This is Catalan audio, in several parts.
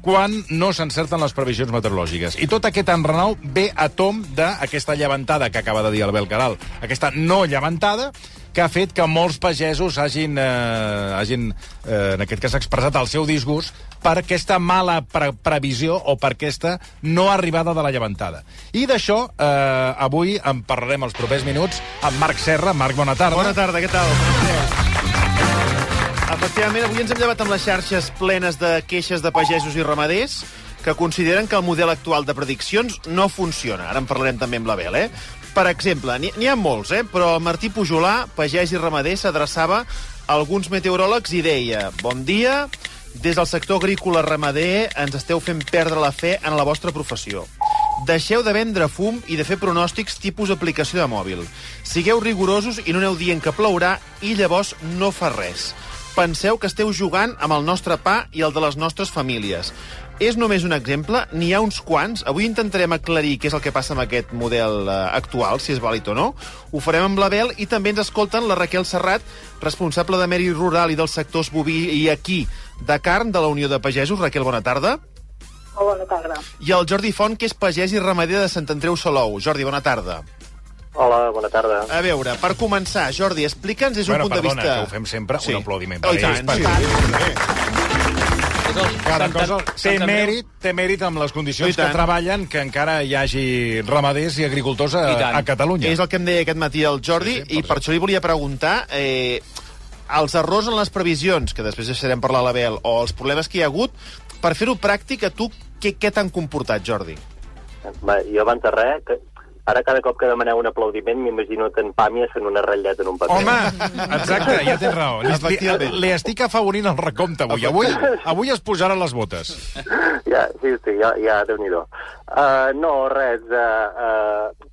quan no s'encerten les previsions meteorològiques. I tot aquest enrenou ve a tom d'aquesta llevantada que acaba de dir el Caral. Aquesta no llevantada que ha fet que molts pagesos hagin, eh, hagin eh, en aquest cas, expressat el seu disgust per aquesta mala pre previsió o per aquesta no arribada de la llevantada. I d'això, eh, avui en parlarem els propers minuts amb Marc Serra. Marc, bona tarda. Bona tarda, què tal? Efectivament, avui ens hem llevat amb les xarxes plenes de queixes de pagesos i ramaders que consideren que el model actual de prediccions no funciona. Ara en parlarem també amb l'Abel, eh? Per exemple, n'hi ha molts, eh? però Martí Pujolà, pagès i ramader, s'adreçava a alguns meteoròlegs i deia Bon dia, des del sector agrícola ramader ens esteu fent perdre la fe en la vostra professió. Deixeu de vendre fum i de fer pronòstics tipus aplicació de mòbil. Sigueu rigorosos i no aneu dient que plourà i llavors no fa res penseu que esteu jugant amb el nostre pa i el de les nostres famílies. És només un exemple, n'hi ha uns quants. Avui intentarem aclarir què és el que passa amb aquest model eh, actual, si és vàlid o no. Ho farem amb l'Abel i també ens escolten la Raquel Serrat, responsable de Mèrit Rural i dels sectors boví i aquí de carn de la Unió de Pagesos. Raquel, bona tarda. Bona tarda. I el Jordi Font, que és pagès i ramader de Sant Andreu Salou. Jordi, bona tarda. Hola, bona tarda. A veure, per començar, Jordi, explica'ns des d'un Bueno, punt de perdona, vista... que ho fem sempre, Sí. un aplaudiment Oh, per tant, ells, perquè- sí. Cada Sant- cosa té mèrit, té mèrit amb les condicions que tant. treballen que encara hi hagi ramaders i agricultors a, I tant. a Catalunya. És el que em deia aquest matí el Jordi, Sí, sí, i per per això. això li volia preguntar... Eh, els errors en les previsions, que després deixarem parlar a l'Abel, o els problemes que hi ha hagut, per fer-ho pràctic, a tu què, què t'han comportat, Jordi? Va, jo abans de res, que ara cada cop que demaneu un aplaudiment m'imagino que en Pàmies fent una ratlleta en un paper. Home, exacte, ja tens raó. Li, li, li estic afavorint el recompte avui. Avui, avui es posaran les botes. Ja, sí, sí, ja, ja déu-n'hi-do. Uh, no, res. Uh, uh,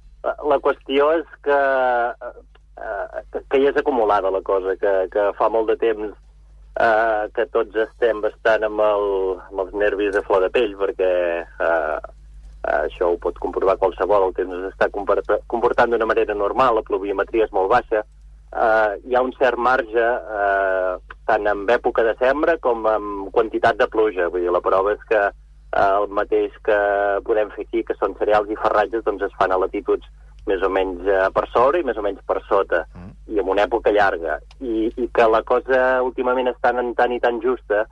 la qüestió és que, uh, que, ja és acumulada la cosa, que, que fa molt de temps uh, que tots estem bastant amb, el, amb els nervis a flor de pell, perquè uh, això ho pot comprovar qualsevol, el temps comporta- comportant d'una manera normal, la pluviometria és molt baixa, uh, hi ha un cert marge uh, tant en època de sembra com en quantitat de pluja. Vull dir, la prova és que uh, el mateix que podem fer aquí, que són cereals i ferratges, doncs es fan a latituds més o menys uh, per sobre i més o menys per sota, mm. i en una època llarga. I, I que la cosa últimament tan, tan i tan justa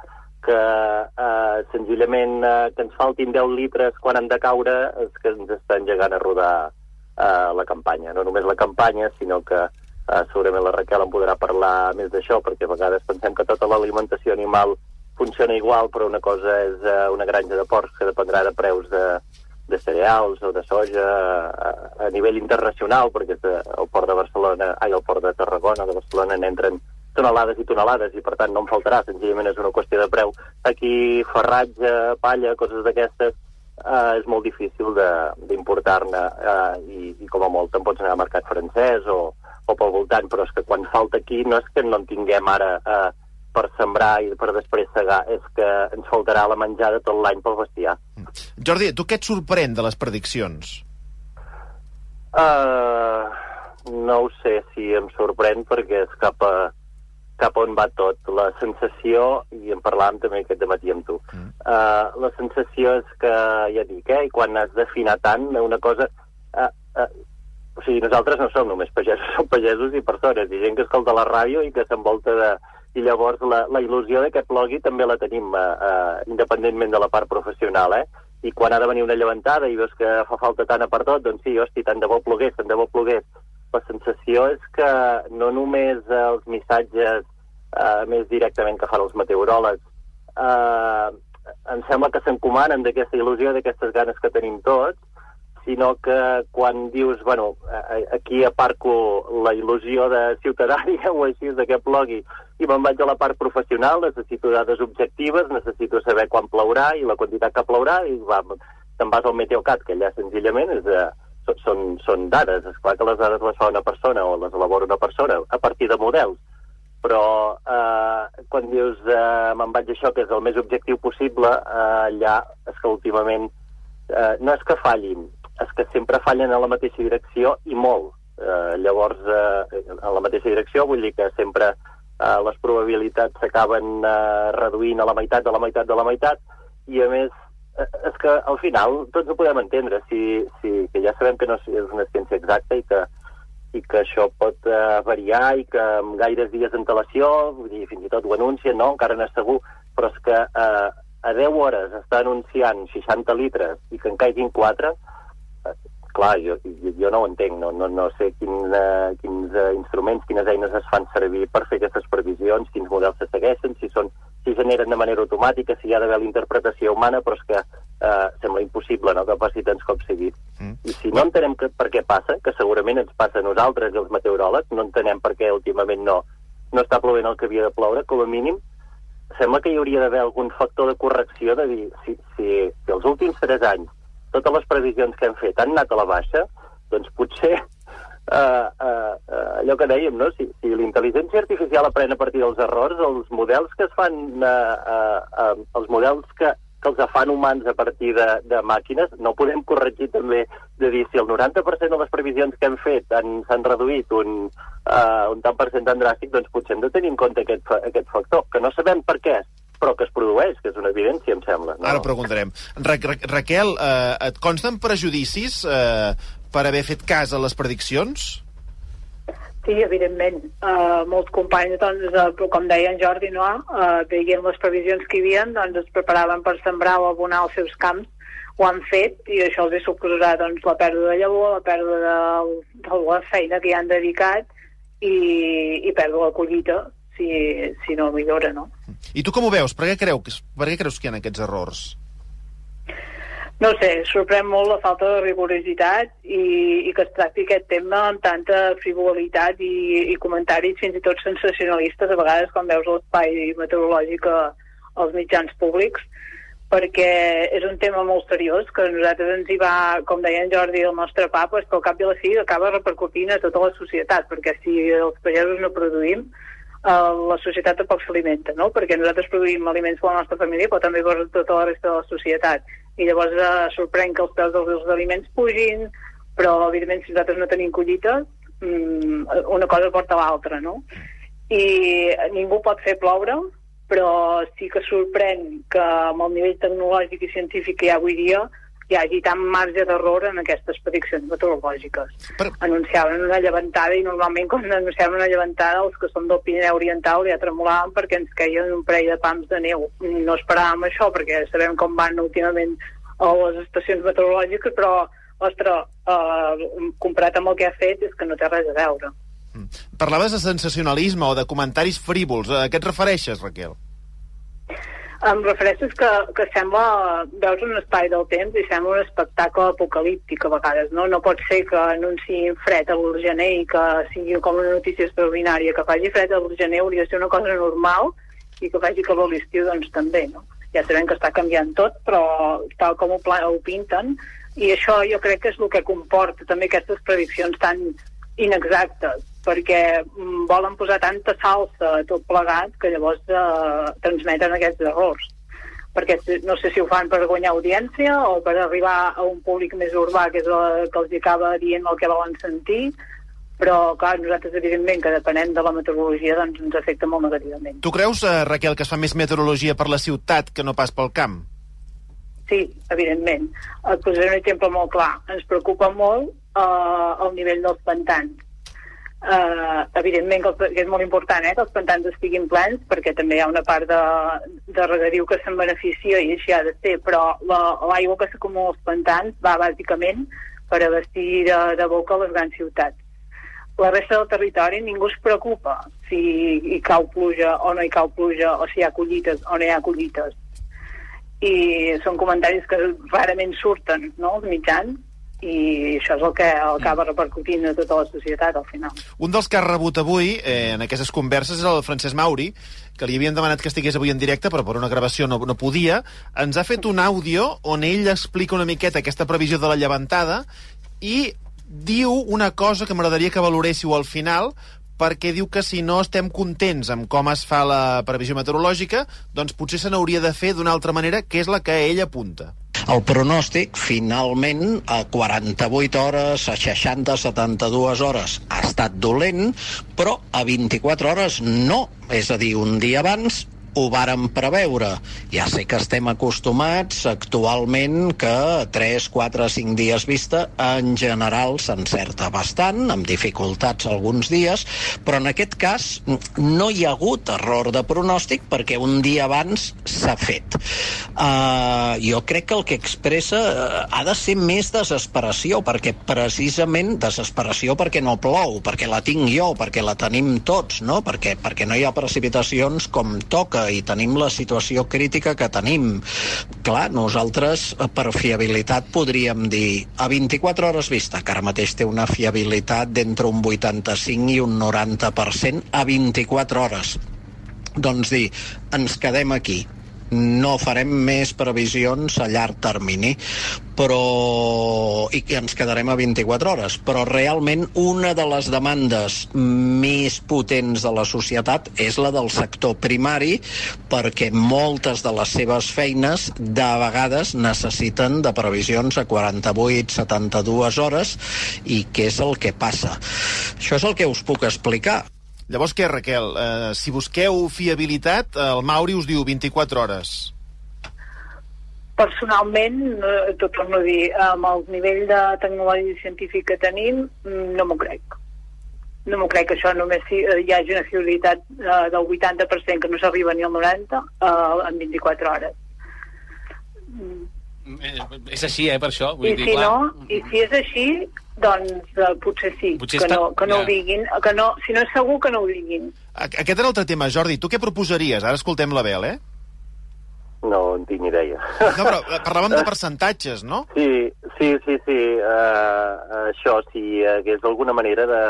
que eh, senzillament eh, que ens faltin 10 litres quan han de caure és que ens està engegant a rodar eh, la campanya. No només la campanya, sinó que eh, segurament la Raquel en podrà parlar més d'això, perquè a vegades pensem que tota l'alimentació animal funciona igual, però una cosa és eh, una granja de porcs que dependrà de preus de, de cereals o de soja a, a nivell internacional, perquè de, el port de Barcelona, ai, el port de Tarragona, de Barcelona, n'entren tonelades i tonelades, i per tant no en faltarà, senzillament és una qüestió de preu. Aquí, ferratge, palla, coses d'aquestes, eh, és molt difícil de- d'importar-ne eh, i, i com a molt te'n pots anar al mercat francès o, o pel voltant, però és que quan falta aquí no és que no en tinguem ara eh, per sembrar i per després segar, és que ens faltarà la menjada tot l'any pel bestiar. Jordi, tu què et sorprèn de les prediccions? Uh, no ho sé si em sorprèn perquè és cap a, cap a on va tot. La sensació, i en parlàvem també aquest dematí amb tu, mm. uh, la sensació és que, ja dic, eh, i quan has d'afinar tant una cosa... Uh, uh, o sigui, nosaltres no som només pagesos, som pagesos i persones, i gent que escolta la ràdio i que s'envolta de... I llavors la, la il·lusió de que plogui també la tenim, uh, uh, independentment de la part professional, eh? I quan ha de venir una llevantada i veus que fa falta tant per tot, doncs sí, hosti, tant de bo plogués, tant de bo plogués. La sensació és que no només els missatges eh, més directament que fan els meteoròlegs eh, em sembla que s'encomanen d'aquesta il·lusió, d'aquestes ganes que tenim tots, sinó que quan dius, bueno, aquí aparco la il·lusió de ciutadania o així, de que plogui, i me'n vaig a la part professional, necessito dades objectives, necessito saber quan plourà i la quantitat que plourà, i va, te'n vas al Meteocat, que allà senzillament és, eh, són, són dades. És clar que les dades les fa una persona o les elabora una persona a partir de models. Però eh, quan dius eh, me'n vaig a això, que és el més objectiu possible, eh, allà és que últimament eh, no és que fallin, és que sempre fallen en la mateixa direcció i molt. Eh, llavors, eh, en la mateixa direcció vull dir que sempre eh, les probabilitats s'acaben eh, reduint a la meitat de la meitat de la meitat i a més és que al final tots ho podem entendre si, si, que ja sabem que no és una ciència exacta i que, i que això pot eh, variar i que amb gaires dies d'antelació, vull dir, fins i tot ho anuncien, no? encara no és segur, però és que eh, a 10 hores està anunciant 60 litres i que en caiguin 4, eh, clar, jo, jo, jo no ho entenc, no, no, no sé quin, eh, quins eh, instruments, quines eines es fan servir per fer aquestes previsions, quins models se segueixen, si són si generen de manera automàtica, si hi ha d'haver la interpretació humana, però és que eh, sembla impossible no, que passi tants cops seguits. Mm. I si no entenem que, per què passa, que segurament ens passa a nosaltres i els meteoròlegs, no entenem per què últimament no, no està plovent el que havia de ploure, com a mínim, sembla que hi hauria d'haver algun factor de correcció de dir, si, si, si els últims tres anys totes les previsions que hem fet han anat a la baixa, doncs potser Uh, uh, uh, allò que dèiem, no? si, si l'intel·ligència artificial aprèn a partir dels errors, els models que es fan, uh, uh, uh, els models que, que els fan humans a partir de, de màquines, no podem corregir també de dir si el 90% de les previsions que hem fet s'han reduït un, uh, un tant per cent tan dràstic, doncs potser hem de tenir en compte aquest, aquest factor, que no sabem per què, però que es produeix, que és una evidència, em sembla. No? Ara preguntarem. Ra Ra Raquel, eh, et consten prejudicis eh, per haver fet cas a les prediccions? Sí, evidentment. Uh, molts companys, doncs, uh, com deia en Jordi, no? uh, veient les previsions que hi havia, doncs es preparaven per sembrar o abonar els seus camps, ho han fet i això els ha suposat doncs, la pèrdua de llavor, la pèrdua de, de la feina que hi han dedicat i, i pèrdua de collita si, si no millora, no? I tu com ho veus? Per què, creu, que- per què creus que hi ha aquests errors? No sé, sorprèn molt la falta de rigorositat i, i que es tracti aquest tema amb tanta frivolitat i, i comentaris fins i tot sensacionalistes a vegades quan veus l'espai meteorològic als mitjans públics perquè és un tema molt seriós que nosaltres ens hi va, com deia en Jordi, el nostre papa, és que al cap i a la fi acaba repercutint a tota la societat, perquè si els pagesos no produïm, la societat tampoc s'alimenta, no? Perquè nosaltres produïm aliments per la nostra família, però també per tota la resta de la societat. I llavors eh, sorprèn que els preus dels, aliments pugin, però evidentment si nosaltres no tenim collites, mm, una cosa porta l'altra, no? I ningú pot fer ploure, però sí que sorprèn que amb el nivell tecnològic i científic que hi ha avui dia hi hagi tant marge d'error en aquestes prediccions meteorològiques Per... anunciaven una llevantada i normalment quan anunciaven una llevantada els que són del Pirineu Oriental ja tremolaven perquè ens queien un parell de pams de neu. No esperàvem això perquè sabem com van últimament a les estacions meteorològiques, però, ostres, eh, comparat amb el que ha fet és que no té res a veure. Parlaves de sensacionalisme o de comentaris frívols. A què et refereixes, Raquel? Em refereixo que, que sembla, veus un espai del temps i sembla un espectacle apocalíptic a vegades, no? No pot ser que anunciïn fred a l'Urgener i que sigui com una notícia extraordinària. Que faci fred a l'Urgener hauria de ser una cosa normal i que faci calor a l'estiu, doncs també, no? Ja sabem que està canviant tot, però tal com ho, pla- ho pinten, i això jo crec que és el que comporta també aquestes prediccions tan inexactes, perquè mm, volen posar tanta salsa a tot plegat que llavors eh, transmeten aquests errors. Perquè no sé si ho fan per guanyar audiència o per arribar a un públic més urbà, que és el que els acaba dient el que volen sentir, però, clar, nosaltres, evidentment, que depenem de la meteorologia, doncs ens afecta molt negativament. Tu creus, eh, Raquel, que es fa més meteorologia per la ciutat que no pas pel camp? Sí, evidentment. Et posaré un exemple molt clar. Ens preocupa molt eh, el nivell dels pantans. Eh, evidentment que, el, que és molt important eh, que els pantans estiguin plens perquè també hi ha una part de, de regadiu que se'n beneficia i així ha de ser, però la- l'aigua que s'acumula als pantans va bàsicament per abastir de, de boca les grans ciutats. La resta del territori ningú es preocupa si hi cau pluja o no hi cau pluja o si hi ha collites o no hi ha collites i són comentaris que rarament surten no, als mitjans i això és el que acaba repercutint a tota la societat al final. Un dels que ha rebut avui, eh, en aquestes converses, és el Francesc Mauri, que li havien demanat que estigués avui en directe, però per una gravació no, no podia. Ens ha fet un àudio on ell explica una miqueta aquesta previsió de la llevantada i diu una cosa que m'agradaria que valoréssiu al final, perquè diu que si no estem contents amb com es fa la previsió meteorològica, doncs potser se n'hauria de fer d'una altra manera, que és la que ell apunta. El pronòstic, finalment, a 48 hores, a 60, 72 hores, ha estat dolent, però a 24 hores no. És a dir, un dia abans ho vàrem preveure. Ja sé que estem acostumats actualment que 3, 4, 5 dies vista en general s'encerta bastant, amb dificultats alguns dies, però en aquest cas no hi ha hagut error de pronòstic perquè un dia abans s'ha fet. Uh, jo crec que el que expressa uh, ha de ser més desesperació, perquè precisament desesperació perquè no plou, perquè la tinc jo, perquè la tenim tots, no? perquè, perquè no hi ha precipitacions com toca i tenim la situació crítica que tenim. Clar, nosaltres eh, per fiabilitat podríem dir a 24 hores vista, que ara mateix té una fiabilitat d'entre un 85 i un 90% a 24 hores. Doncs dir, ens quedem aquí, no farem més previsions a llarg termini però i que ens quedarem a 24 hores. Però realment una de les demandes més potents de la societat és la del sector primari perquè moltes de les seves feines de vegades necessiten de previsions a 48, 72 hores i què és el que passa? Això és el que us puc explicar Llavors què, Raquel? Eh, si busqueu fiabilitat, el Mauri us diu 24 hores. Personalment, tot torno a dir, amb el nivell de tecnologia científica que tenim, mm, no m'ho crec. No m'ho crec això només hi, eh, hi hagi una fiabilitat eh, del 80%, que no s'arriba ni al 90%, eh, en 24 hores. Eh, És així, eh, per això. Vull I dir, si clar. no, i si és així, doncs uh, potser sí, Potser que, no, que no ja. ho diguin, que no, si no és segur que no ho diguin. A- Aquest era l'altre tema. Jordi, tu què proposaries? Ara escoltem la Bel, eh? No en tinc ni idea. No, però eh, parlàvem de percentatges, no? Sí, sí, sí, sí. Uh, això, si hi hagués alguna manera de...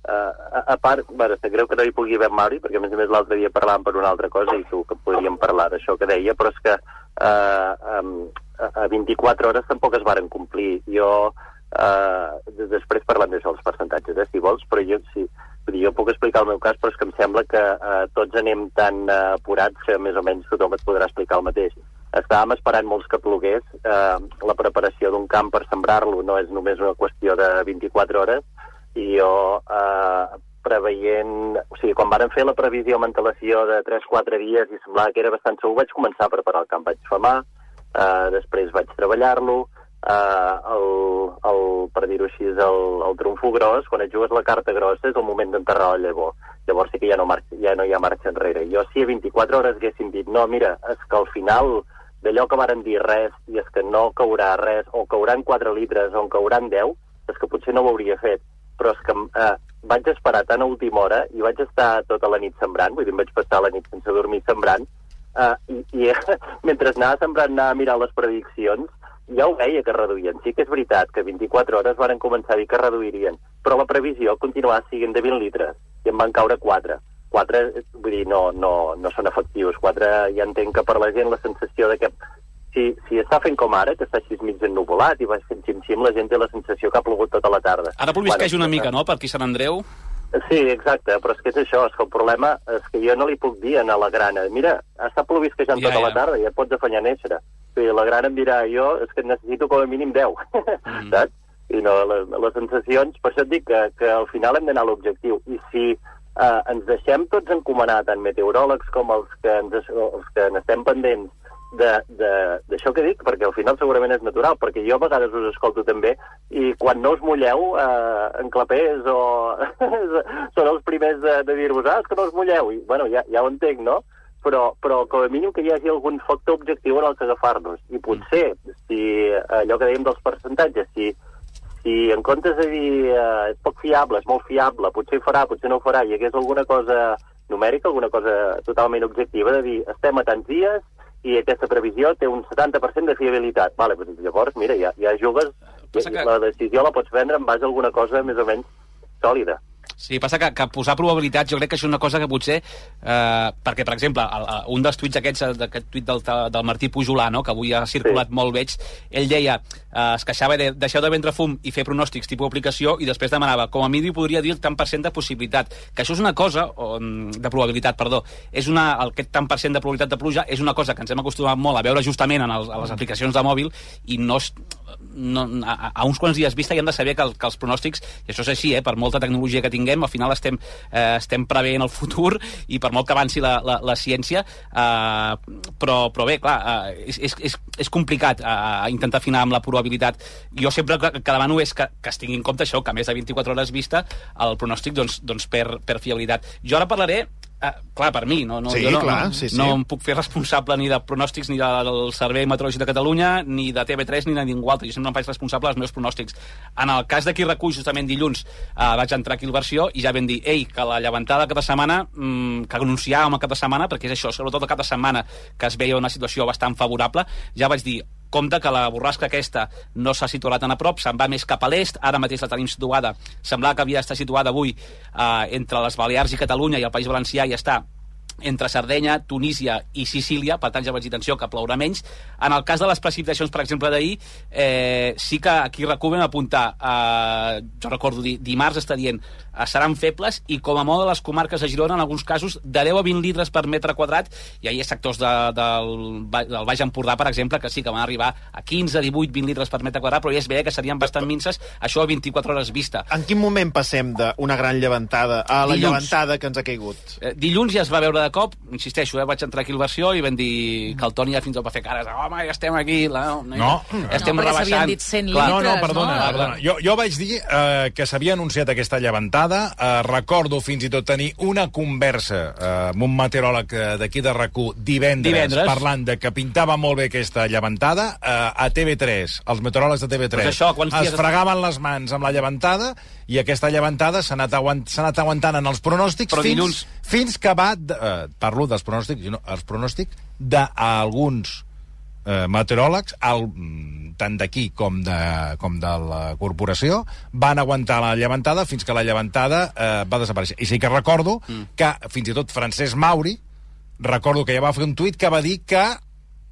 Uh, a, a part, bueno, sap greu que no hi pugui haver Mauri, perquè a més a més l'altre dia parlàvem per una altra cosa i tu que podríem parlar d'això que deia, però és que uh, um, a a 24 hores tampoc es varen complir. Jo, uh, després parlem d'això, els percentatges, eh, si vols, però jo vull dir, jo puc explicar el meu cas, però és que em sembla que uh, tots anem tan uh, apurats que més o menys tothom et podrà explicar el mateix. Estàvem esperant molts que plogués. Eh, la preparació d'un camp per sembrar-lo no és només una qüestió de 24 hores. I jo, eh, preveient... O sigui, quan varen fer la previsió amb antelació de 3-4 dies i semblava que era bastant segur, vaig començar a preparar el camp. Vaig famar, eh, després vaig treballar-lo, eh, el, el, per dir-ho així, el, el trumfo gros, quan et jugues la carta grossa és el moment d'enterrar el llavor. Llavors sí que ja no, marxa, ja no hi ha marxa enrere. Jo si a 24 hores haguéssim dit, no, mira, és que al final d'allò que varen dir res i és que no caurà res, o cauran 4 litres o en cauran 10, és que potser no ho hauria fet. Però és que eh, vaig esperar tan a última hora i vaig estar tota la nit sembrant, vull dir, vaig passar la nit sense dormir sembrant, eh, i, i mentre anava sembrant, anava mirant les prediccions, ja ho veia que reduïen. Sí que és veritat que 24 hores varen començar a dir que reduirien, però la previsió continuava siguent de 20 litres i en van caure 4. 4, vull dir, no, no, no són efectius. 4 ja entenc que per la gent la sensació de que si, si està fent com ara, que està així mig ennuvolat i va fent xim-xim, la gent té la sensació que ha plogut tota la tarda. Ara plovisqueix Bueno, una mica, no?, per aquí Sant Andreu. Sí, exacte, però és que és això, és que el problema és que jo no li puc dir a la grana, mira, està plovisquejant Ja, tota la ja. tarda, ja pots afanyar a néixer. Sí, la grana em dirà, jo és que necessito com a mínim 10, Mm. saps? I no, les, les sensacions, per això et dic que, que al final hem d'anar a l'objectiu. I si eh, ens deixem tots encomanar, tant meteoròlegs com els que, ens, els que n'estem pendents de- de- d'això que dic, perquè al final segurament és natural, perquè jo a vegades us escolto també, i quan no us mulleu, eh, en clapers o... són els primers de, de dir-vos, ah, que no us mulleu, i bueno, ja, ja ho entenc, no? Però, però com a mínim que hi hagi algun factor objectiu en el que agafar-nos. I potser, si allò que dèiem dels percentatges, si, si en comptes de dir eh, és poc fiable, és molt fiable, potser farà, potser no farà, hi hagués alguna cosa numèrica, alguna cosa totalment objectiva, de dir estem a tants dies i aquesta previsió té un 70% de fiabilitat. Vale, doncs llavors, mira, ja, ja jugues, que- la decisió la pots prendre en base a alguna cosa més o menys sòlida. Sí, passa que, que posar probabilitats jo crec que això és una cosa que potser... Eh, perquè, per exemple, el, el, un dels tuits aquests, d'aquest tuit del, del Martí Pujolà, no?, que avui ha circulat sí. molt veig, ell deia, eh, es queixava de deixeu de vendre fum i fer pronòstics tipus aplicació i després demanava, com a mínim podria dir el tant per cent de possibilitat. Que això és una cosa, o, mm, de probabilitat, perdó, és una, aquest tant per cent de probabilitat de pluja és una cosa que ens hem acostumat molt a veure justament en el, a les aplicacions de mòbil i no, no a, a uns quants dies vista ja hem de saber que, el, que els pronòstics, i això és així, eh, per molta tecnologia que tinguem, al final estem, eh, estem preveient el futur i per molt que avanci la, la, la ciència, eh, però, però bé, clar, eh, és, és, és, és complicat eh, intentar afinar amb la probabilitat. Jo sempre que, que demano és que, que es tingui en compte això, que a més de 24 hores vista, el pronòstic doncs, doncs per, per fiabilitat. Jo ara parlaré Ah, clar, per mi, no, no, Sí, jo no, clar, no, sí, sí. no em puc fer responsable ni de pronòstics ni del Servei Meteorològic de Catalunya, ni de TV3, ni de ningú altre. Jo sempre em faig responsable dels meus pronòstics. En el cas de qui recull, justament dilluns, eh, vaig entrar aquí al versió i ja vam dir, ei, que la llevantada cada setmana, mmm, que anunciàvem el cap de setmana, perquè és això, sobretot el cap de setmana, que es veia una situació bastant favorable, ja vaig dir, compte que la borrasca aquesta no s'ha situat tan a prop, se'n va més cap a l'est, ara mateix la tenim situada, semblava que havia d'estar situada avui eh, entre les Balears i Catalunya i el País Valencià i està entre Sardenya, Tunísia i Sicília, per tant ja vaig dir, atenció, que plourà menys. En el cas de les precipitacions, per exemple, d'ahir, eh, sí que aquí recuben apuntar, eh, jo recordo, di, dimarts està dient, eh, seran febles i com a molt de les comarques de Girona, en alguns casos, de 10 a 20 litres per metre quadrat, i hi ha sectors de, del, del Baix Empordà, per exemple, que sí que van arribar a 15, 18, 20 litres per metre quadrat, però ja es veia que serien bastant minces, això a 24 hores vista. En quin moment passem d'una gran llevantada a la Dilluns. llevantada que ens ha caigut? Eh, dilluns ja es va veure de cop, insisteixo, eh, vaig entrar aquí al versió i vam dir que el Toni ja fins i tot va fer cares, home, ja estem aquí, la, no, No. ja estem No, perquè rebaixant. s'havien dit 100 Clar, No, no, litres, perdona, no? perdona. Jo, jo vaig dir eh, que s'havia anunciat aquesta llevantada. Eh, recordo fins i tot tenir una conversa eh, amb un meteoròleg eh, d'aquí de rac divendres, Divendres. parlant de que pintava molt bé aquesta llevantada. Eh, a TV3, els meteoròlegs de TV3 Pues això, quants es dies- fregaven les mans amb la llevantada i aquesta llevantada s'ha anat, aguant, anat aguantant en els pronòstics Però fins, dilluns- fins que va... Eh, parlo dels pronòstics, no, els pronòstics d'alguns eh, meteoròlegs, el, mm, tant d'aquí com, de, com de la corporació, van aguantar la llevantada fins que la llevantada eh, va desaparèixer. I sí que recordo mm. que fins i tot Francesc Mauri, recordo que ja va fer un tuit que va dir que,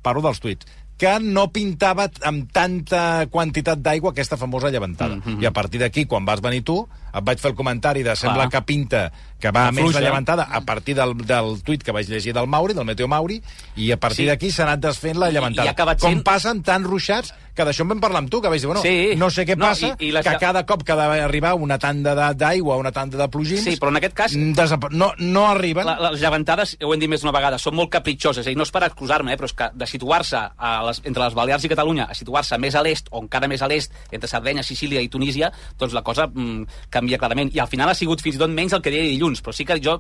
parlo dels tuits, que no pintava amb tanta quantitat d'aigua aquesta famosa llevantada. Mm -hmm. I a partir d'aquí, quan vas venir tu, et vaig fer el comentari de sembla Clar. que pinta que va més la llevantada a partir del, del tuit que vaig llegir del Mauri, del Meteo Mauri, i a partir Sí. d'aquí s'ha anat desfent la I- llevantada. i acabat Com sent- passa amb tants ruixats, que d'això en vam parlar amb tu, que vaig dir, bueno, Sí. no sé què No, passa, i- i les que cada cop que ha d'arribar una tanda d'aigua, una tanda de plogins... Sí, però en aquest cas- desapa- no, no arriben. La, les llevantades, ho hem dit més d'una vegada, són molt capritxoses, és a dir, no és per excusar-me, eh, però és que de situar-se les, entre les Balears i Catalunya a situar-se més a l'est, o encara més a l'est, entre Sardenya, Sicília i Tunísia, doncs la cosa mm, canvia clarament. I al final ha sigut fins i tot menys el que deia dilluns, però sí que jo,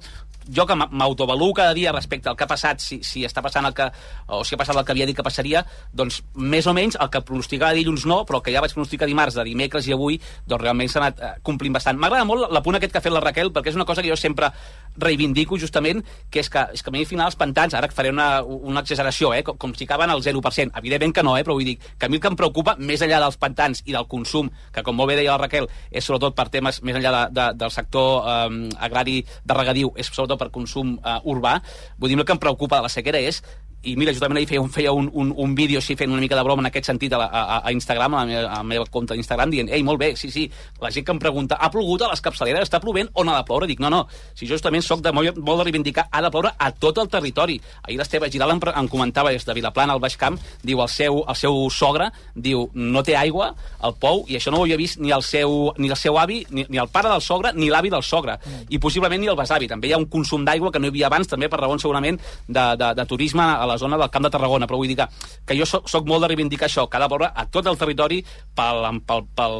jo que m'a- m'autoavaluo cada dia respecte al que ha passat, si, si està passant el que, o si ha passat el que havia dit que passaria, doncs més o menys el que pronosticava dilluns no, però el que ja vaig pronosticar dimarts, de dimecres i avui, doncs realment s'ha anat eh, complint bastant. M'agrada molt l'apunt aquest que ha fet la Raquel, perquè és una cosa que jo sempre reivindico justament, que és que, és que a mi al final els pantans, ara faré una, una exageració, eh, com, com si acaben al 0%. Evidentment que no, eh, però vull dir que a mi el que em preocupa, més enllà dels pantans i del consum, que com molt bé deia la Raquel, és sobretot per temes més enllà de, de, del sector eh, agrari de regadiu, és sobretot per consum eh, urbà, vull dir, el que em preocupa de la sequera és i mira, jo també ahir feia un, feia un, un, un vídeo així fent una mica de broma en aquest sentit a, la, a, a Instagram, a la, meva, a la meva compte d'Instagram, dient, ei, molt bé, sí, sí, la gent que em pregunta, ha plogut a les capçaleres, està plovent o no ha de ploure? Dic, no, no, si jo justament sóc de molt, molt de reivindicar, ha de ploure a tot el territori. Ahir l'Esteve Giral em, em comentava des de Vilaplana al Baix Camp, diu, el seu, el seu sogre, diu, no té aigua al pou, i això no ho havia vist ni el seu, ni el seu avi, ni, ni el pare del sogre, ni l'avi del sogre, i possiblement ni el besavi. També hi ha un consum d'aigua que no hi havia abans, també per raons segurament de, de, de turisme a la zona del Camp de Tarragona, però vull dir que, que jo soc, soc molt de reivindicar això, que ha a tot el territori pel, pel, pel,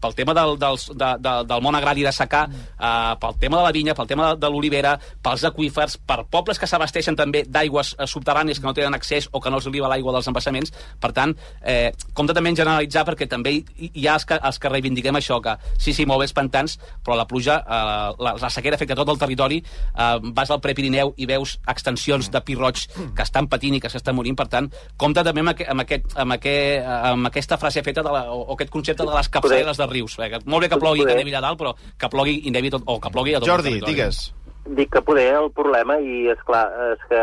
pel tema del, dels, de, de, del món agrari de secà, eh, pel tema de la vinya, pel tema de, de l'olivera, pels aquífers, per pobles que s'abasteixen també d'aigües eh, subterrànies que no tenen accés o que no els arriba l'aigua dels embassaments. Per tant, eh, compte també en generalitzar perquè també hi, hi ha els que, els que reivindiquem això, que sí, sí, molt bé pantans, però la pluja, eh, la, la sequera afecta tot el territori, eh, vas al Prepirineu i veus extensions de pi roig que estan s'estan patint i que s'estan morint, per tant, compta també amb, aqu amb, aquest, amb, aquest, amb aquesta frase feta de la, o, o aquest concepte de les capçaleres de rius. Eh, molt bé que plogui Poder. que nevi a dalt, però que plogui i nevi tot, o que plogui a tot Jordi, el territori. digues. Dic que poder el problema, i és clar, és que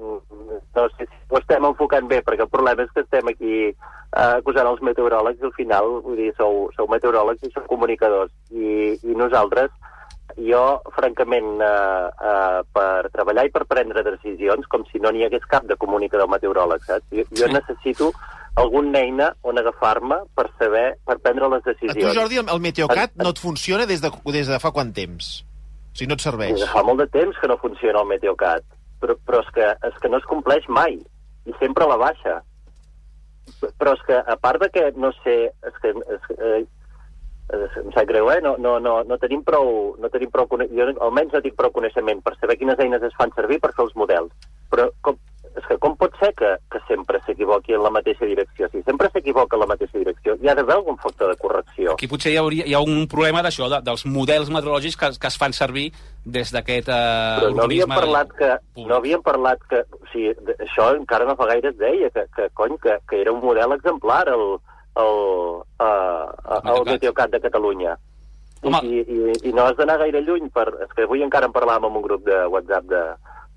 no sé si ho estem enfocant bé, perquè el problema és que estem aquí eh, acusant els meteoròlegs i al final, vull dir, sou, sou meteoròlegs i sou comunicadors. I, i nosaltres, jo, francament, eh, eh, per treballar i per prendre decisions, com si no n'hi hagués cap de comunicador meteoròleg, saps? Jo, jo necessito alguna eina on agafar-me per saber, per prendre les A decisions. tu, Jordi, el, el Meteocat no et funciona des de, des de fa quant temps? O sigui, no et serveix. Des de fa molt de temps que no funciona el Meteocat, però, però és, que, és que no es compleix mai, i sempre a la baixa. Però és que, a part de que, no sé, és que, és eh, em sap greu, eh? No, no, no, no tenim prou... No tenim prou jo almenys no tinc prou coneixement per saber quines eines es fan servir per fer els models. Però com, és que com pot ser que, que sempre s'equivoqui en la mateixa direcció? Si sempre s'equivoca en la mateixa direcció, hi ha d'haver algun factor de correcció. Aquí potser hi, hauria, hi ha un problema d'això, de, dels models meteorològics que, que es fan servir des d'aquest eh, Però no havíem parlat que... públic. No havíem parlat que... O sigui, això encara no fa gaire es deia, que, que cony, que, que era un model exemplar, el, el, uh, el, el Meteocat. De Catalunya. I, Home. i, i, I no has d'anar gaire lluny per... És que avui encara en parlàvem amb un grup de WhatsApp de,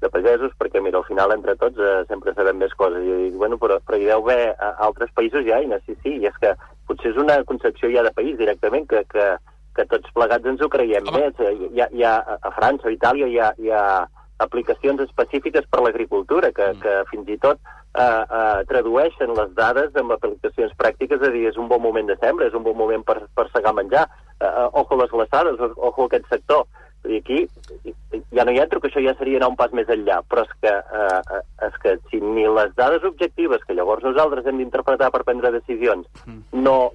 de pagesos, perquè, mira, al final, entre tots, eh, sempre sabem més coses. I dic, bueno, però, però hi deu haver a altres països ja, i no, sí, sí, i és que potser és una concepció ja de país directament, que, que, que tots plegats ens ho creiem Home. més. Eh, Hi ha, hi ha, a França o Itàlia hi ha, hi ha aplicacions específiques per l'agricultura, que, Mm. que fins i tot eh, eh, tradueixen les dades amb aplicacions pràctiques, a dir, és un bon moment de sembra, és un bon moment per, per segar menjar, eh, eh, ojo les glaçades, ojo aquest sector. I aquí ja no hi entro, que això ja seria anar un pas més enllà, però és que, eh, eh, és que si ni les dades objectives, que llavors nosaltres hem d'interpretar per prendre decisions, no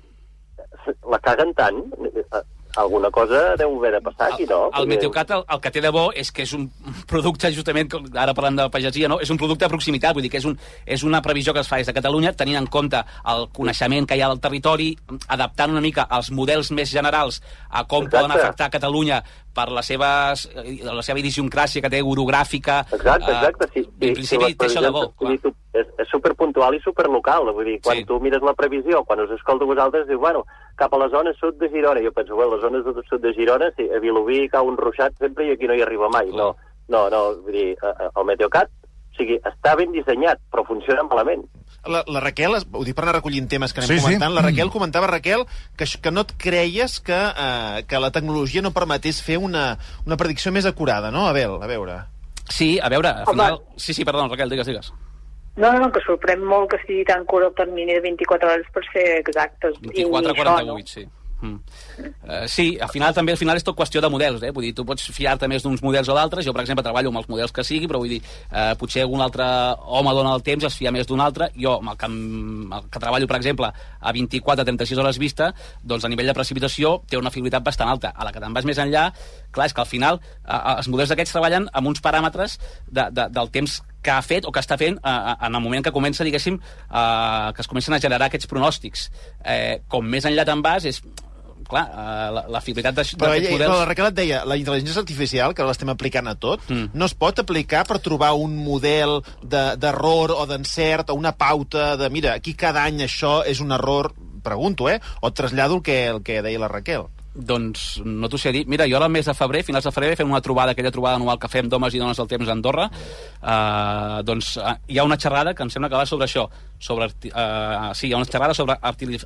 se- la caguen tant, eh, alguna cosa deu haver de passar aquí, no? El, el Meteocat el, el que té de bo és que és un producte, justament, ara parlant de pagesia, no? és un producte de proximitat, vull dir que és, un, és una previsió que es fa des de Catalunya, tenint en compte el coneixement que hi ha al territori, adaptant una mica els models més generals a com Exacte. poden afectar Catalunya per seves, eh, la seva idiosincràsia que té orogràfica. Exacte, eh, exacte. Sí, sí, en principi les té això de bo. és, és superpuntual i superlocal. Vull dir, quan Sí. tu mires la previsió, quan us escolto vosaltres, diu, bueno, cap a la zona sud de Girona. Jo penso, bueno, les zones del sud de Girona, sí, a Vilobí cau un ruixat sempre i aquí no hi arriba mai. No, no, no, vull dir, eh, eh, el Meteocat, o sigui, està ben dissenyat, però funciona malament. La, la Raquel, ho dic per anar recollint temes que anem Sí, sí. comentant, la Raquel comentava, Raquel, que, que no et creies que, eh, que la tecnologia no permetés fer una, una predicció més acurada, no, Abel? A veure... Sí, a veure, al Home. final... Sí, sí, perdó, Raquel, digues, digues. No, no, no, que sorprèn molt que sigui tan curt el termini de 24 hores per ser exactes. I ni 24 això, 48, sí. Mm. Uh, sí, al final també al final és tot qüestió de models, eh? Vull dir, tu pots fiar-te més d'uns models o d'altres. Jo, per exemple, treballo amb els models que sigui, però vull dir, uh, potser algun altre home dona el temps, es fia més d'un altre. Jo, amb el que, amb el que treballo, per exemple, a 24 36 hores vista, doncs a nivell de precipitació té una fiabilitat bastant alta. A la que te'n vas més enllà, clar, és que al final uh, els models d'aquests treballen amb uns paràmetres de, de, del temps que ha fet o que està fent eh, en el moment que comença, diguéssim, eh, que es comencen a generar aquests pronòstics. Eh, com més enllà te'n vas, és clar, eh, la, la fiabilitat de- d'aquests ella, però la models... Raquel et deia, la intel·ligència artificial, que l'estem aplicant a tot, Mm. no es pot aplicar per trobar un model de- d'error o d'encert o una pauta de, mira, aquí cada any això és un error, pregunto, eh? O et trasllado el que, el que deia la Raquel. Doncs no t'ho sé dir. Mira, jo ara al mes de febrer, finals de febrer, fem una trobada, aquella trobada anual que fem d'homes i dones del temps a Andorra. Uh, doncs uh, hi ha una xerrada que em sembla que va sobre això. Sobre, uh, sí, hi ha una xerrada sobre arti uh,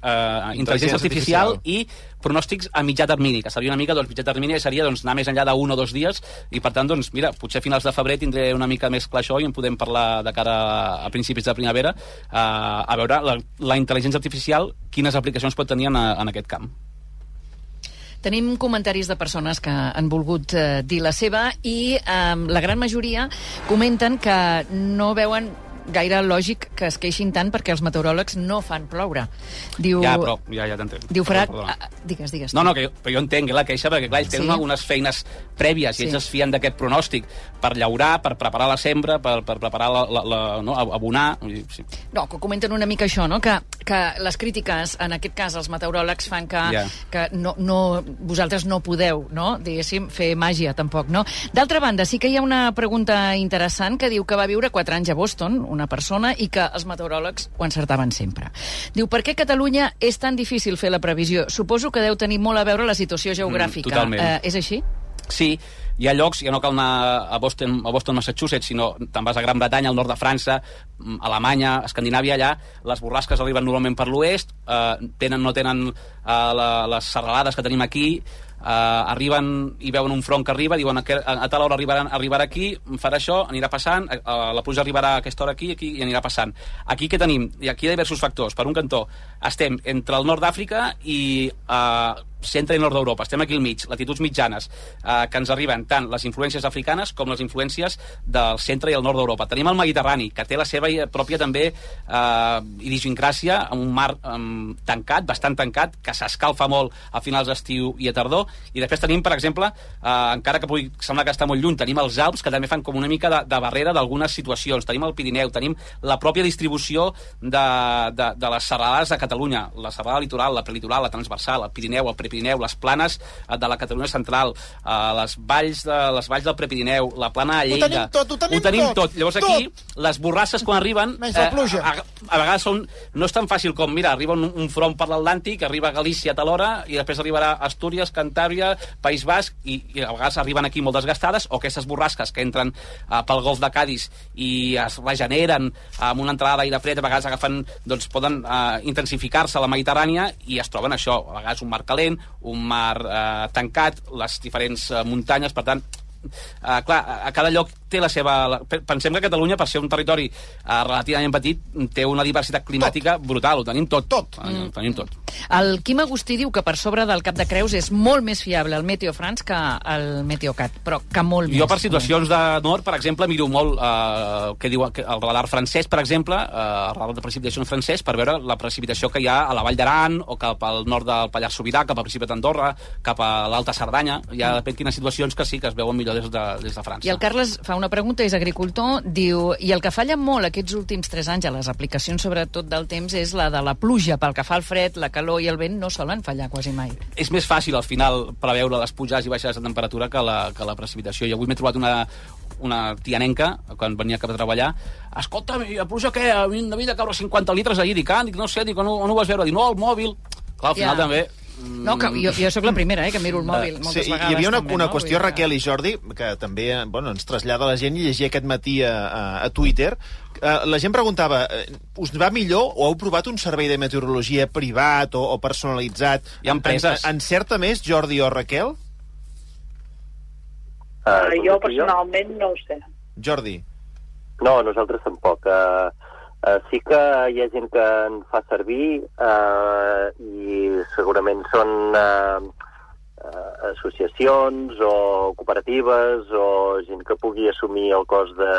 intel·ligència artificial, artificial. i pronòstics a mitjà termini, que seria una mica, doncs, mitjà termini seria doncs, anar més enllà d'un o dos dies, i per tant, doncs, mira, potser a finals de febrer tindré una mica més clar això i en podem parlar de cara a principis de primavera, uh, a veure la, la intel·ligència artificial, quines aplicacions pot tenir en, en aquest camp. Tenim comentaris de persones que han volgut eh, dir la seva i eh, la gran majoria comenten que no veuen gaire lògic que es queixin tant perquè els meteoròlegs no fan ploure. Diu, Ja, però, ja, ja t'entenc. diu Frac... Perdona. Ah, digues, digues. No, no, que jo, però jo entenc la queixa, perquè clar, ells tenen Sí. algunes feines prèvies, Sí. i ells es fien d'aquest pronòstic per llaurar, per preparar la sembra, per, per preparar la, la, la, no, abonar... Sí. No, que comenten una mica això, no? que, que les crítiques, en aquest cas els meteoròlegs, fan que, Ja. que no, no, vosaltres no podeu, no? diguéssim, fer màgia, tampoc. no? D'altra banda, sí que hi ha una pregunta interessant que diu que va viure 4 anys a Boston, una persona, i que els meteoròlegs ho encertaven sempre. Diu, per què Catalunya és tan difícil fer la previsió? Suposo que deu tenir molt a veure la situació geogràfica. totalment. Eh, és així? Sí, hi ha llocs, ja no cal anar a Boston, a Boston, Massachusetts, sinó te'n vas a Gran Bretanya, al nord de França, mm, Alemanya, Escandinàvia, allà, les borrasques arriben normalment per l'oest, eh, tenen, no tenen eh, la, les serralades que tenim aquí, eh, arriben i veuen un front que arriba, diuen a, a, a tal hora arribaran, arribarà aquí, farà això, anirà passant, eh, la pluja arribarà a aquesta hora aquí, aquí i anirà passant. Aquí què tenim? I aquí hi ha diversos factors. Per un cantó, estem entre el nord d'Àfrica i eh, centre i nord d'Europa. Estem aquí al mig, latituds mitjanes, eh, que ens arriben tant les influències africanes com les influències del centre i el nord d'Europa. Tenim el Mediterrani, que té la seva pròpia també eh, idiosincràsia, un mar eh, tancat, bastant tancat, que s'escalfa molt a finals d'estiu i a tardor. I després tenim, per exemple, eh, encara que pugui semblar que està molt lluny, tenim els Alps, que també fan com una mica de, de barrera d'algunes situacions. Tenim el Pirineu, tenim la pròpia distribució de, de, de les serralades de Catalunya, la serralada litoral, la prelitoral, la transversal, el Pirineu, el Prepirineu, les planes eh, de la Catalunya central, eh, les valls de les valls del Prepirineu, la plana de Ho Lleida... tenim tot, ho tenim ho tenim tot, tot. Llavors aquí, les borrasses quan arriben... Menys la pluja. a, a vegades són, no és tan fàcil com, mira, arriba un, un front per l'Atlàntic, arriba a Galícia a tal hora, i després arribarà a Astúries, Cantàbria, País Basc, i, i a vegades arriben aquí molt desgastades, o aquestes borrasques que entren uh, pel golf de Cádiz i es regeneren amb una entrada d'aire fred, a vegades agafen, doncs poden uh, intensificar-se a la Mediterrània i es troben això, a vegades un mar calent, un mar uh, tancat, les diferents uh, muntanyes, per tant, Uh, clar, a cada lloc té la seva... La, pensem que Catalunya, per ser un territori uh, relativament petit, té una diversitat climàtica tot. brutal. Ho tenim tot. Tot. Mm. Ho tenim tot. El Quim Agustí diu que per sobre del Cap de Creus és molt més fiable el Meteo France que el Meteocat, però que molt més. Jo, per situacions de nord, per exemple, miro molt eh, què diu que el radar francès, per exemple, eh, el radar de precipitacions francès, per veure la precipitació que hi ha a la Vall d'Aran o cap al nord del Pallars Sobirà, cap al Principat d'Andorra, cap a l'Alta Cerdanya. Hi ha depèn quines situacions que sí que es veuen millor des de, des de França. I el Carles fa una pregunta, és agricultor, diu, i el que falla molt aquests últims tres anys a les aplicacions, sobretot del temps, és la de la pluja. Pel que fa al fred, la calor i el vent no solen fallar quasi mai. és més fàcil al final preveure les pujades i baixades de temperatura que la, que la precipitació. Jo avui m'he trobat una, una tianenca, quan venia cap a treballar, escolta, la pluja què? A mi Havia de caure 50 litres ahir, dic, ah, dic, no sé, dic, on, on ho vas veure? Dic, no, al mòbil. Clar, al final Ja. també... No, que jo, jo sóc la primera, eh, que miro el mòbil moltes sí, vegades. hi havia una, també, una no? qüestió, Raquel i Jordi, que també eh, bueno, ens trasllada la gent i llegia aquest matí a, a, a Twitter. Eh, la gent preguntava, eh, us va millor o heu provat un servei de meteorologia privat o, o personalitzat? Hi ha empreses. En, encerta més, Jordi o Raquel? Uh, Uh, jo personalment no ho sé. Jordi. No, nosaltres tampoc. Uh, uh, sí que hi ha gent que en fa servir uh, i segurament són uh, uh, associacions o cooperatives o gent que pugui assumir el cost de...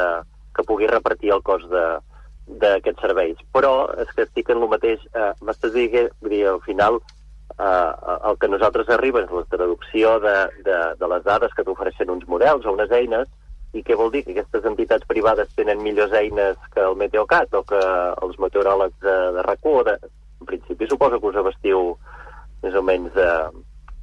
que pugui repartir el cost de d'aquests serveis. Però és que estic en el mateix... Uh, M'estàs dient que, dir, al final uh, el que a nosaltres arriba és la traducció de, de, de les dades que t'ofereixen uns models o unes eines i què vol dir? Que aquestes entitats privades tenen millors eines que el Meteocat o que els meteoròlegs de, de RAC1 o de... En principi suposo que us abastiu més o menys de,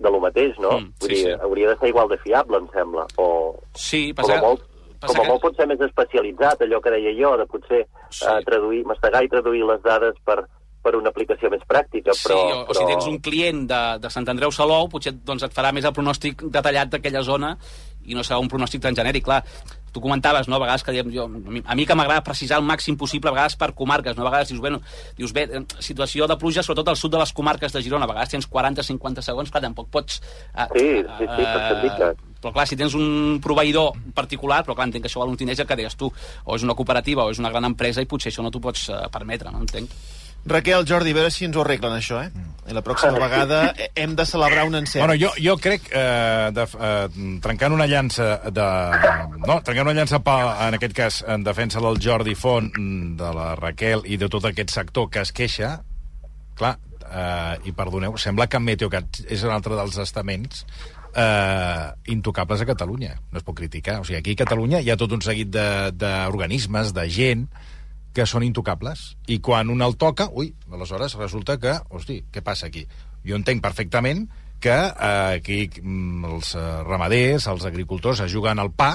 de lo mateix, no? Mm, sí, Vull dir, sí. hauria de ser igual de fiable, em sembla. O, Sí, com passa, a molt, passa com a que... molt pot ser més especialitzat, allò que deia jo, de potser Sí. sí. uh, traduir, mastegar i traduir les dades per, per una aplicació més pràctica, Sí, però... o, o si tens un client de, de Sant Andreu Salou, potser doncs, et farà més el pronòstic detallat d'aquella zona i no serà un pronòstic tan genèric. Clar, tu comentaves, no?, a vegades que diem, jo, a mi, que m'agrada precisar el màxim possible, a vegades per comarques, no? a vegades dius, bueno, dius, bé, eh, situació de pluja, sobretot al sud de les comarques de Girona, a vegades tens 40-50 segons, clar, tampoc pots... Eh, Sí, sí, sí, que- però clar, si tens un proveïdor particular, però clar, entenc que això val un tineix que deies tu, o és una cooperativa o és una gran empresa i potser això no t'ho pots eh, permetre, no entenc. Raquel, Jordi, a veure si ens ho arreglen, això, eh? I la pròxima vegada eh, hem de celebrar un encert. Bueno, jo, jo crec, eh, de, eh, trencant una llança de... No, trencant una llança, pa, en aquest cas, en defensa del Jordi Font, mm, de la Raquel i de tot aquest sector que es queixa, clar, eh, i perdoneu, sembla que Meteocat és un altre dels estaments eh, intocables a Catalunya. No es pot criticar. O sigui, aquí a Catalunya hi ha tot un seguit de- d'organismes, de, de gent, que són intocables. I quan un el toca, ui, aleshores resulta que, hosti, què passa aquí? Jo entenc perfectament que eh, aquí mm, els eh, ramaders, els agricultors es juguen al pa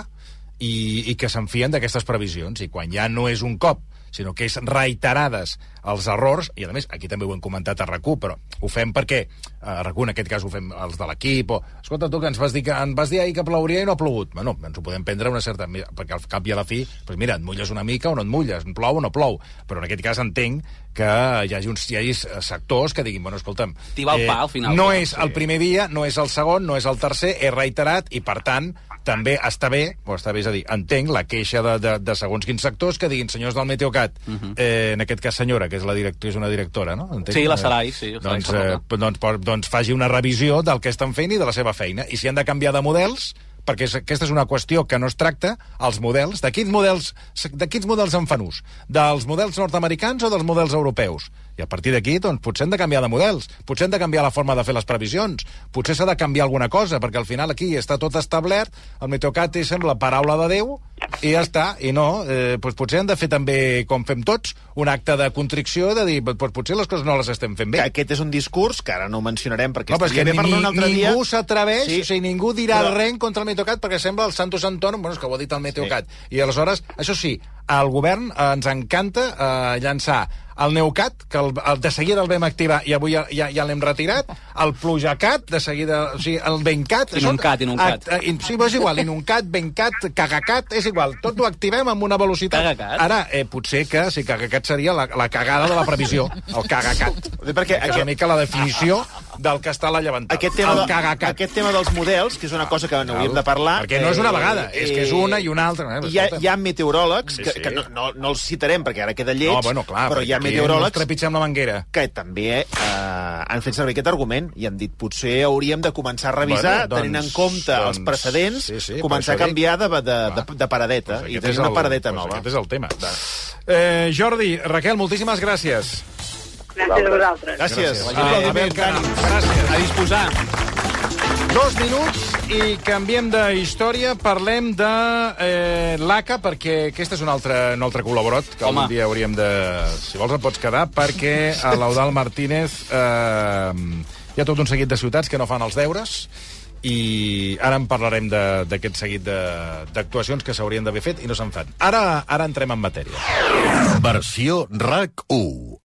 i, i que s'enfien d'aquestes previsions. I quan ja no és un cop, sinó que és reiterades els errors, i a més, aquí també ho hem comentat a RAC1, però ho fem perquè eh, a RAC1 en aquest cas ho fem els de l'equip, o escolta tu que ens vas dir que en vas dir ahir que plouria i no ha plogut. Bueno, ens ho podem prendre una certa... perquè al cap i a la fi, doncs mira, et mulles una mica o no et mulles, plou o no plou, però en aquest cas entenc que hi hagi, uns, hi hagi sectors que diguin, bueno, escolta'm... eh, T'hi va el pa, al final. No Sí. és el primer dia, no és el segon, no és el tercer, és reiterat i, per tant, també està bé, o està bé, és a dir, entenc la queixa de, de, de segons quins sectors que diguin, senyors del Meteocat, eh, en aquest cas senyora, que és, la directora, és una directora, no? Entenc? Sí, la Sarai, sí, la Doncs, eh, doncs, doncs, doncs faci una revisió del que estan fent i de la seva feina. I si han de canviar de models, perquè és, aquesta és una qüestió que no es tracta, els models, de quins models, de quins models en fan ús? Dels models nord-americans o dels models europeus? I a partir d'aquí, doncs, potser hem de canviar de models, potser hem de canviar la forma de fer les previsions, potser s'ha de canviar alguna cosa, perquè al final aquí està tot establert, el Meteocat és sembla paraula de Déu, i ja està, i no, eh, doncs potser hem de fer també, com fem tots, un acte de contricció, de dir, doncs potser les coses no les estem fent bé. Que aquest és un discurs que ara no mencionarem perquè No, però és que bé ni, un altre dia. ningú s'atreveix, Sí. o sigui, ningú dirà Però- res contra el Meteocat perquè sembla el Santo Santón, bueno, és que ho ha dit el Meteocat. Sí. I aleshores, això sí, al govern eh, ens encanta eh, llançar el Neucat, que el, el, de seguida el vam activar i avui ja, ja, ja l'hem retirat, el Plujacat, de seguida, o sigui, el Bencat... Inuncat, Inuncat. Act- eh, in- sí, però és igual, Inuncat, Bencat, Cagacat, és igual, tot ho activem amb una velocitat... Cagacat? Ara, eh, potser que, sí, Cagacat seria la, la cagada de la previsió, el Cagacat. Perquè és una mica la definició del que està a la llevantada. Aquest tema, el de, aquest tema dels models, que és una cosa que n'hauríem de parlar... Perquè no és una vegada, és que és una i una altra. Eh, Hi ha, hi ha meteoròlegs, Sí, que, sí. que no, no, no els citarem perquè ara queda lleig, No, bueno, clar, però hi ha meteoròlegs No trepitgem la manguera. que també eh, han fet servir aquest argument i han dit potser hauríem de començar a revisar, Bueno, doncs- tenint en compte els doncs, precedents, sí, sí, començar a canviar de, de, de, de paradeta Pues i tenir una el- paradeta pues nova. Aquest és el tema. Eh, Jordi, Raquel, moltíssimes gràcies. Gràcies a vosaltres. Gràcies. Ah, Abel Cani, gràcies. A disposar. Dos minuts i canviem de història. Parlem de eh, l'ACA, perquè aquest és un altre, un altre col·laborat que Home. algun dia hauríem de... Si vols et pots quedar, perquè a l'Eudal Martínez eh, hi ha tot un seguit de ciutats que no fan els deures i ara en parlarem de- d'aquest seguit de- d'actuacions que s'haurien d'haver fet i no se'n fan. Ara, ara entrem en matèria. Versió RAC 1